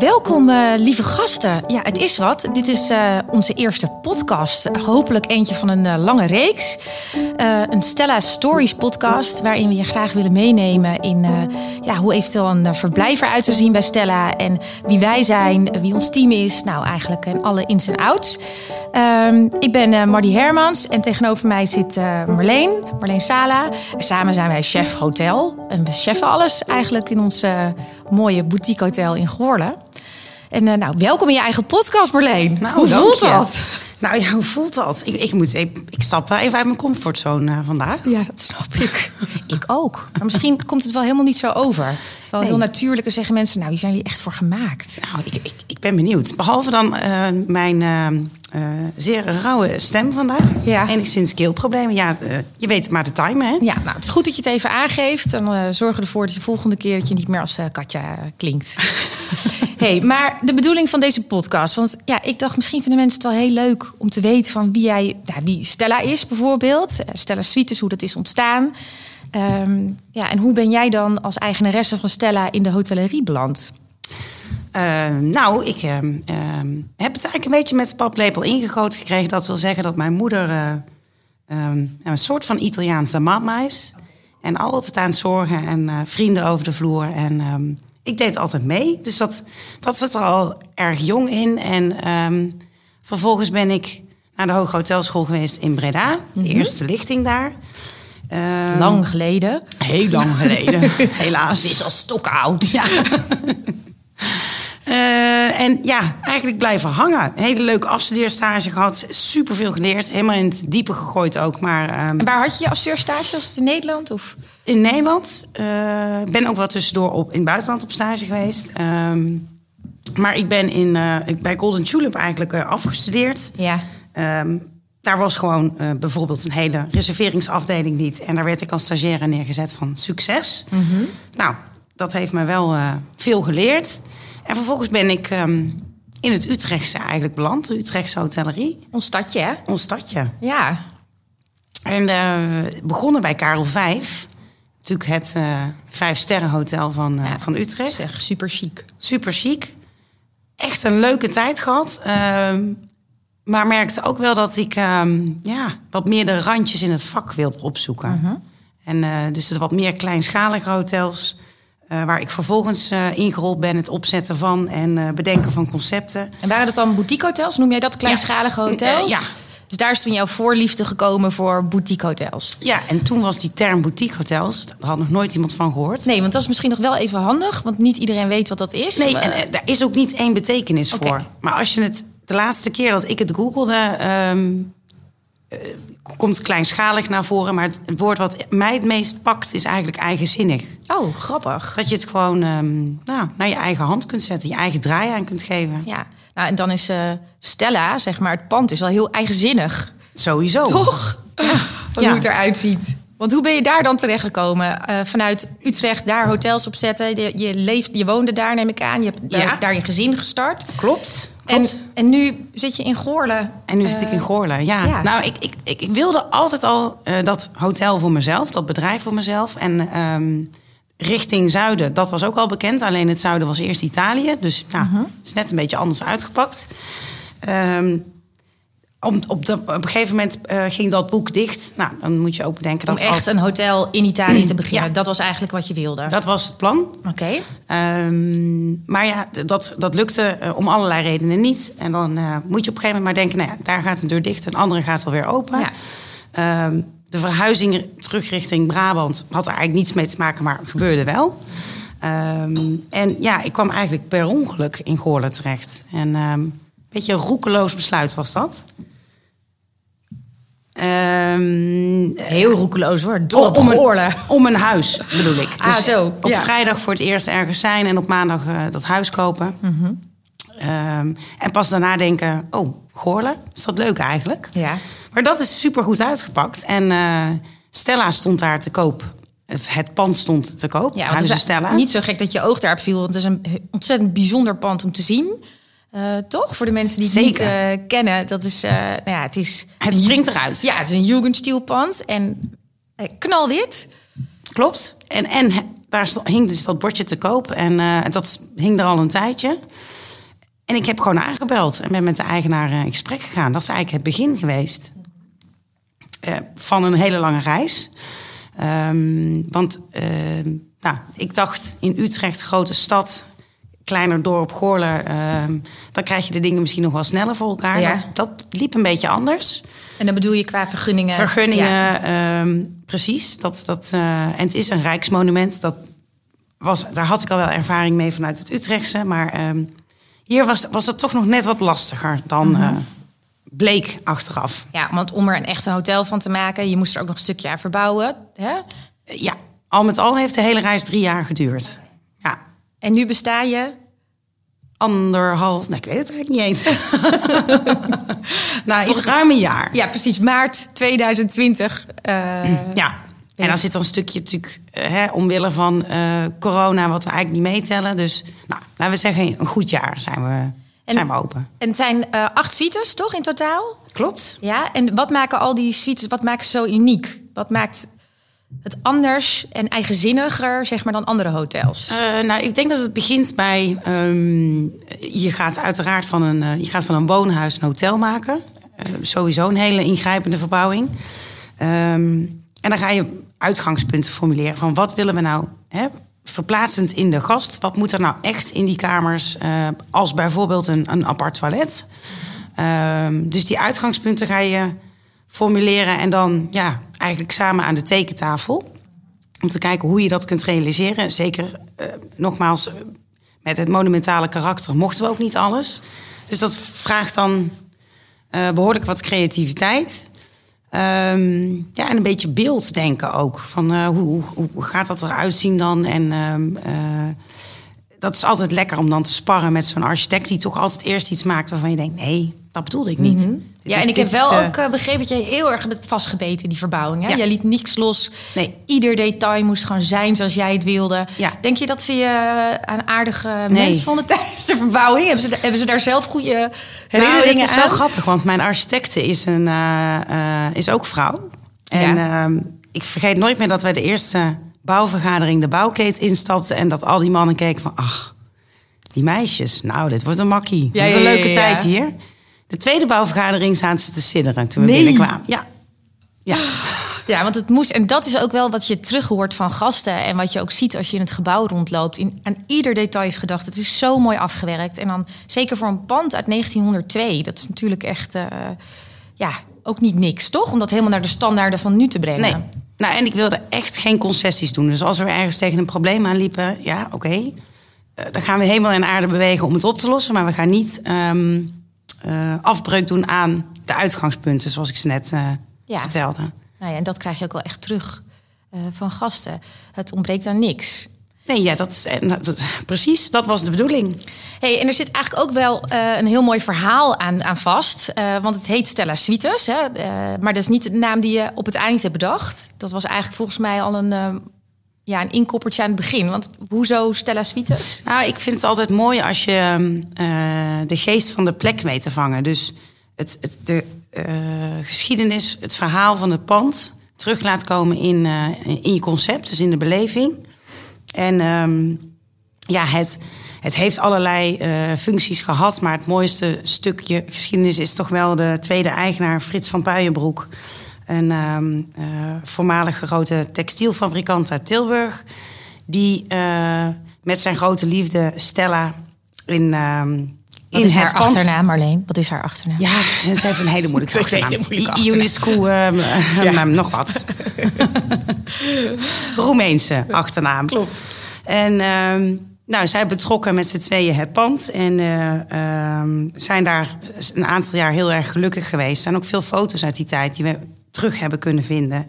welkom, uh, lieve gasten. Ja, het is wat. Dit is uh, onze eerste podcast. Hopelijk eentje van een uh, lange reeks. een Stella Stories podcast, waarin we je graag willen meenemen in ja, hoe eventueel een verblijf eruit zou zien bij Stella. En wie wij zijn, wie ons team is. Nou, eigenlijk en alle ins en outs. Ehm, ik ben Mardi Hermans en tegenover mij zit Marleen, Marleen Sala. En samen zijn wij chef hotel. En we cheffen alles eigenlijk in ons mooie boutique hotel in Goorlen. En uh, nou, welkom in je eigen podcast, Marleen. Nou, hoe voelt dat? Nou ja, hoe voelt dat? Ik, ik, moet, ik, ik stap wel even uit mijn comfortzone uh, vandaag. Ja, dat snap ik. ik ook. Maar misschien komt het wel helemaal niet zo over. Wel heel natuurlijk en zeggen mensen, nou, die zijn jullie echt voor gemaakt. Nou, ik, ik, ik ben benieuwd. Behalve dan uh, mijn uh, zeer rauwe stem vandaag. Ja. Enigszins keelproblemen. Ja, je weet maar de time, hè? Ja, nou, het is goed dat je het even aangeeft. Dan zorgen ervoor dat je de volgende keer dat je niet meer als Katja klinkt. hey, maar de bedoeling van deze podcast. Want ja, ik dacht misschien vinden mensen het wel heel leuk om te weten van wie jij, nou, wie Stella is bijvoorbeeld. Stella Suites, hoe dat is ontstaan. Um, ja, en hoe ben jij dan als eigenaresse van Stella in de hotellerie beland? Uh, nou, ik uh, heb het eigenlijk een beetje met de paplepel ingegoten gekregen. Dat wil zeggen dat mijn moeder uh, een soort van Italiaanse mama is. En altijd aan het zorgen en vrienden over de vloer. En ik deed altijd mee. Dus dat, dat zit er al erg jong in. En vervolgens ben ik naar de Hoge Hotelschool geweest in Breda. De mhm. eerste lichting daar. Ehm, lang geleden. Heel lang geleden, helaas. Het is al stokoud. Ja. Uh, en ja, eigenlijk blijven hangen. Hele leuke afstudeerstage gehad. Superveel geleerd. Helemaal in het diepe gegooid ook. Maar, um, en waar had je je afstudeerstage? Was het in Nederland? Of? In Nederland. Ik uh, ben ook wel tussendoor op, in het buitenland op stage geweest. Um, maar ik ben in, uh, bij Golden Tulip eigenlijk afgestudeerd. Ja. Um, daar was gewoon uh, bijvoorbeeld een hele reserveringsafdeling niet. En daar werd ik als stagiaire neergezet van succes. Mm -hmm. Nou, dat heeft me wel uh, veel geleerd. En vervolgens ben ik um, in het Utrechtse eigenlijk beland. De Utrechtse hotellerie. Ons stadje, hè? Ons stadje. Ja. En uh, begonnen bij Karel V. Natuurlijk het vijf sterren hotel van, ja, van Utrecht. Zeg, super chic. Super chic. Echt een leuke tijd gehad. Ehm, maar merkte ook wel dat ik um, ja, wat meer de randjes in het vak wilde opzoeken. Uh -huh. En uh, dus het wat meer kleinschalige hotels. Uh, waar ik vervolgens uh, ingerold ben, het opzetten van en bedenken van concepten. En waren dat dan boutique hotels? Noem jij dat kleinschalige hotels? ja. Dus daar is toen jouw voorliefde gekomen voor boutique hotels. Ja, en toen was die term boutique hotels, daar had nog nooit iemand van gehoord. Nee, want dat is misschien nog wel even handig, want niet iedereen weet wat dat is. Nee, en daar is ook niet één betekenis okay. voor. Maar als je het de laatste keer dat ik het googelde, um, uh, komt kleinschalig naar voren. Maar het woord wat mij het meest pakt is eigenlijk eigenzinnig. Oh, grappig. Dat je het gewoon um, nou, naar je eigen hand kunt zetten, je eigen draai aan kunt geven. Ja, nou, en dan is uh, Stella, zeg maar, het pand is wel heel eigenzinnig. Sowieso. Toch? Ja. Hoe ja. het eruit ziet. Want hoe ben je daar dan terechtgekomen? Uh, vanuit Utrecht daar hotels opzetten. Je, je, leeft, je woonde daar, neem ik aan. Je hebt daar, ja. daar je gezin gestart. Klopt. En, en nu zit je in Goorlen. En nu zit ik in eh, Goorlen, ja. ja. Nou, ik, ik, ik, ik, wilde altijd al uh, dat hotel voor mezelf, dat bedrijf voor mezelf. En um, richting zuiden, dat was ook al bekend. Alleen het zuiden was eerst Italië. Dus nou, uh -huh. het is net een beetje anders uitgepakt. Um, op, op, de, op een gegeven moment uh, ging dat boek dicht. Nou, dan moet je ook bedenken dat... Om echt een hotel in Italië te beginnen. Ja. Dat was eigenlijk wat je wilde? Dat was het plan. Oké. Okay. Um, maar ja, dat, dat lukte uh, om allerlei redenen niet. En dan uh, moet je op een gegeven moment maar denken... Nou ja, daar gaat een deur dicht en de andere gaat alweer open. Ja. Um, de verhuizing terug richting Brabant had er eigenlijk niets mee te maken... maar gebeurde wel. Um, en ja, ik kwam eigenlijk per ongeluk in Goorlen terecht. En een beetje een roekeloos besluit was dat. Um, Heel roekeloos hoor. Door om, een, om een huis bedoel ik. Ah, dus zo. Op ja. vrijdag voor het eerst ergens zijn en op maandag uh, dat huis kopen. Mm -hmm. um, en pas daarna denken: oh, Goorlen, is dat leuk eigenlijk? Ja. Maar dat is super goed uitgepakt. En uh, Stella stond daar te koop. Het pand stond te koop. Ja, het is Stella. Niet zo gek dat je oog daarop viel. Want het is een ontzettend bijzonder pand om te zien. Uh, toch? Voor de mensen die het Zeker. niet uh, kennen. Dat is, uh, nou ja, het is... Het springt eruit. Ja, het is een Jugendstilpand en knalwit. Klopt. En, en daar hing dus dat bordje te koop. En dat hing er al een tijdje. En ik heb gewoon aangebeld en ben met de eigenaar in gesprek gegaan. Dat is eigenlijk het begin geweest van een hele lange reis. Um, want nou, ik dacht in Utrecht, grote stad, kleiner dorp Goorler, ehm, dan krijg je de dingen misschien nog wel sneller voor elkaar. Dat, dat, liep een beetje anders. En dan bedoel je qua vergunningen? Vergunningen, ehm, precies. Dat, dat, uh, en het is een rijksmonument. Dat was, daar had ik al wel ervaring mee vanuit het Utrechtse. Maar um, hier was, was het toch nog net wat lastiger dan mm uh, bleek achteraf. Ja, want om er een echte hotel van te maken, je moest er ook nog een stukje aan verbouwen. Hè? Ja, al met al heeft de hele reis drie jaar geduurd. En nu besta je? Anderhalf, nee, ik weet het eigenlijk niet eens. nou, iets ruim een jaar. Ja, precies. Maart 2020. Uh... Eh, ja, en dan zit er een stukje natuurlijk uh, hè, omwille van uh, corona, wat we eigenlijk niet meetellen. Dus nou, laten we zeggen, een goed jaar zijn we, zijn we open. En het zijn uh, acht suites, toch, in totaal? Klopt. Ja, en wat maken al die suites, wat maakt ze zo uniek? Wat maakt het anders en eigenzinniger zeg maar, dan andere hotels? Uh, nou, ik denk dat het begint bij... Um, je gaat uiteraard van een, uh, je gaat van een woonhuis een hotel maken. Uh, sowieso een hele ingrijpende verbouwing. Um, en dan ga je uitgangspunten formuleren van wat willen we nou... Hè, verplaatsend in de gast, wat moet er nou echt in die kamers... als bijvoorbeeld een, een apart toilet... Um, dus die uitgangspunten ga je formuleren en dan ja, eigenlijk samen aan de tekentafel. Om te kijken hoe je dat kunt realiseren. Zeker, uh, nogmaals, met het monumentale karakter mochten we ook niet alles. Dus dat vraagt dan uh, behoorlijk wat creativiteit. Um, ja, en een beetje beelddenken ook. Van hoe, hoe, hoe, gaat dat eruit zien dan? En um, dat is altijd lekker om dan te sparren met zo'n architect... die toch altijd eerst iets maakt waarvan je denkt... nee, dat bedoelde ik niet. Mm -hmm. Ja, en ik heb wel ook uh, begrepen dat jij heel erg hebt vastgebeten in die verbouwing. Hè? Ja. Jij liet niks los. Nee. Ieder detail moest gewoon zijn zoals jij het wilde. Ja. Denk je dat ze je uh, een aardige nee. mens vonden tijdens de verbouwing? Hebben ze, hebben ze daar zelf goede herinneringen nou, het is wel grappig, want mijn architecte is, een, uh, is ook vrouw. En ehm, ik vergeet nooit meer dat wij de eerste bouwvergadering de bouwkeet instapten... en dat al die mannen keken van, ach, die meisjes, nou, dit wordt een makkie. Ja, een leuke tijd hier. De tweede bouwvergadering zaten ze te sidderen toen we nee. binnenkwamen. Ja. Ja. ja, want het moest. En dat is ook wel wat je terug hoort van gasten. En wat je ook ziet als je in het gebouw rondloopt. In, aan ieder detail is gedacht. Het is zo mooi afgewerkt. En dan zeker voor een pand uit 1902. Dat is natuurlijk echt. Uh, ja, ook niet niks, toch? Om dat helemaal naar de standaarden van nu te brengen. Nee. Nou, en ik wilde echt geen concessies doen. Dus als we ergens tegen een probleem aanliepen, ja, oké. Okay. Uh, dan gaan we helemaal in aarde bewegen om het op te lossen. Maar we gaan niet. Um, uh, afbreuk doen aan de uitgangspunten, zoals ik ze net uh, ja. vertelde. Nou ja, en dat krijg je ook wel echt terug van gasten. Het ontbreekt aan niks. Nee, ja, dat, dat, precies, dat was de bedoeling. Hey, en er zit eigenlijk ook wel uh, een heel mooi verhaal aan, aan vast. Uh, want het heet Stella Suites. Hè? Uh, maar dat is niet de naam die je op het eind hebt bedacht. Dat was eigenlijk volgens mij al een ja, een inkoppertje aan het begin. Want hoezo Stella Suites? Nou, ik vind het altijd mooi als je uh, de geest van de plek weet te vangen. Dus het, het, de uh, geschiedenis, het verhaal van het pand terug laat komen in, uh, in je concept, dus in de beleving. En um, ja, het, het heeft allerlei functies gehad, maar het mooiste stukje geschiedenis is toch wel de tweede eigenaar, Frits van Puijenbroek een um, uh, voormalige grote textielfabrikant uit Tilburg. Die uh, met zijn grote liefde Stella in. Um, wat in is haar achternaam, Marleen? Wat is haar achternaam? Ja, ze heeft een hele moeilijke achternaam. Ionescu, um, ja. nog wat. Roemeense achternaam. Klopt. En nou, zij betrokken met z'n tweeën het pand. En um, zijn daar een aantal jaar heel erg gelukkig geweest. Er zijn ook veel foto's uit die tijd die we terug hebben kunnen vinden.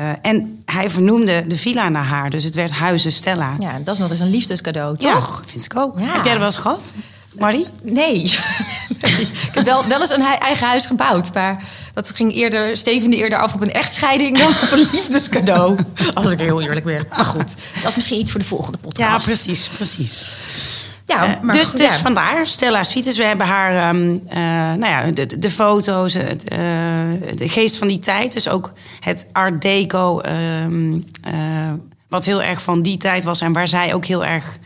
Uh, en hij vernoemde de villa naar haar, dus het werd Huizen Stella. Ja, dat is nog eens een liefdescadeau, toch? Ja, vind ik ook. Ja. Heb jij er wel eens gehad, Marie? nee. ik heb wel, wel eens een eigen huis gebouwd, maar dat ging eerder, stevende eerder af op een echtscheiding dan op een liefdescadeau. Als ik heel eerlijk ben. Maar goed, dat is misschien iets voor de volgende podcast. Ja, precies, precies. Ja, eh, maar dus, goed, dus ja. vandaar, Stella Svites. We hebben haar, um, uh, nou ja, de, de foto's, het, uh, de geest van die tijd. Dus ook het art deco, um, wat heel erg van die tijd was en waar zij ook heel erg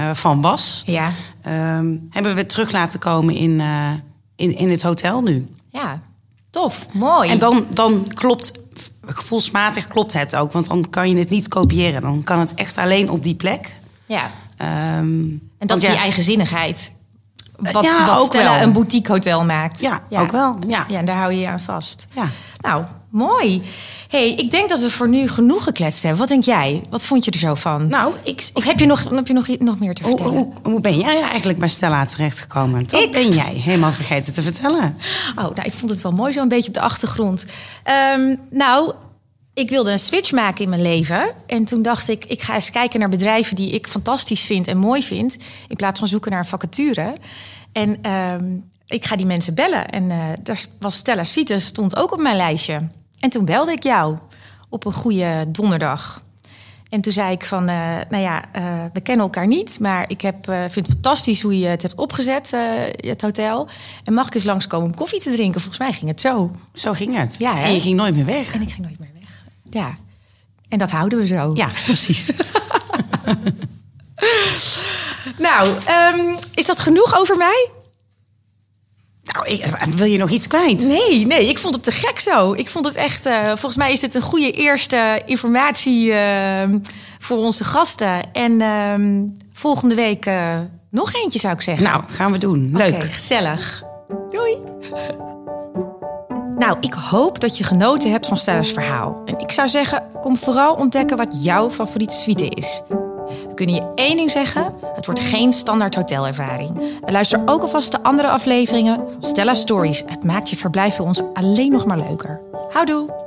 uh, van was, ja. Ehm, hebben we terug laten komen in, uh, in, in het hotel nu. Ja, tof, mooi. En dan, dan klopt, gevoelsmatig klopt het ook, want dan kan je het niet kopiëren. Dan kan het echt alleen op die plek. Ja. Um, en dat is die eigenzinnigheid. Wat, ja, wat Stella een boutique hotel maakt. Ja, ook wel. Ja. ja, en daar hou je je aan vast. Ja. Nou, mooi. hey, ik denk dat we voor nu genoeg gekletst hebben. Wat denk jij? Wat vond je er zo van? Nou, ik... Of heb je nog, heb je nog, nog meer te vertellen? Hoe, hoe, ben jij eigenlijk bij Stella terechtgekomen? Dat ik? ben jij helemaal vergeten te vertellen. Oh, nou, ik vond het wel mooi zo een beetje op de achtergrond. Um, nou, ik wilde een switch maken in mijn leven. En toen dacht ik, ik ga eens kijken naar bedrijven die ik fantastisch vind en mooi vind. In plaats van zoeken naar een vacature. En ehm, ik ga die mensen bellen. En uh, daar was Stella Cites, stond ook op mijn lijstje. En toen belde ik jou op een goede donderdag. En toen zei ik van, uh, nou ja, uh, we kennen elkaar niet, maar ik heb, vind het fantastisch hoe je het hebt opgezet, het hotel. En mag ik eens langskomen om koffie te drinken? Volgens mij ging het zo. Zo ging het. Ja, en je ging nooit meer weg. En ik ging nooit meer weg. Ja. En dat houden we zo. Ja, precies. nou, um, is dat genoeg over mij? Nou, ik, eh, wil je nog iets kwijt? Nee, nee, ik vond het te gek zo. Ik vond het echt, uh, volgens mij is dit een goede eerste informatie uh, voor onze gasten. En uh, volgende week uh, nog eentje zou ik zeggen. Nou, gaan we doen. Leuk. Okay, gezellig. Doei. Nou, ik hoop dat je genoten hebt van Stella's verhaal. En ik zou zeggen, kom vooral ontdekken wat jouw favoriete suite is. We kunnen je één ding zeggen: het wordt geen standaard hotelervaring. Luister ook alvast de andere afleveringen van Stella Stories. Het maakt je verblijf bij ons alleen nog maar leuker. Houdoe!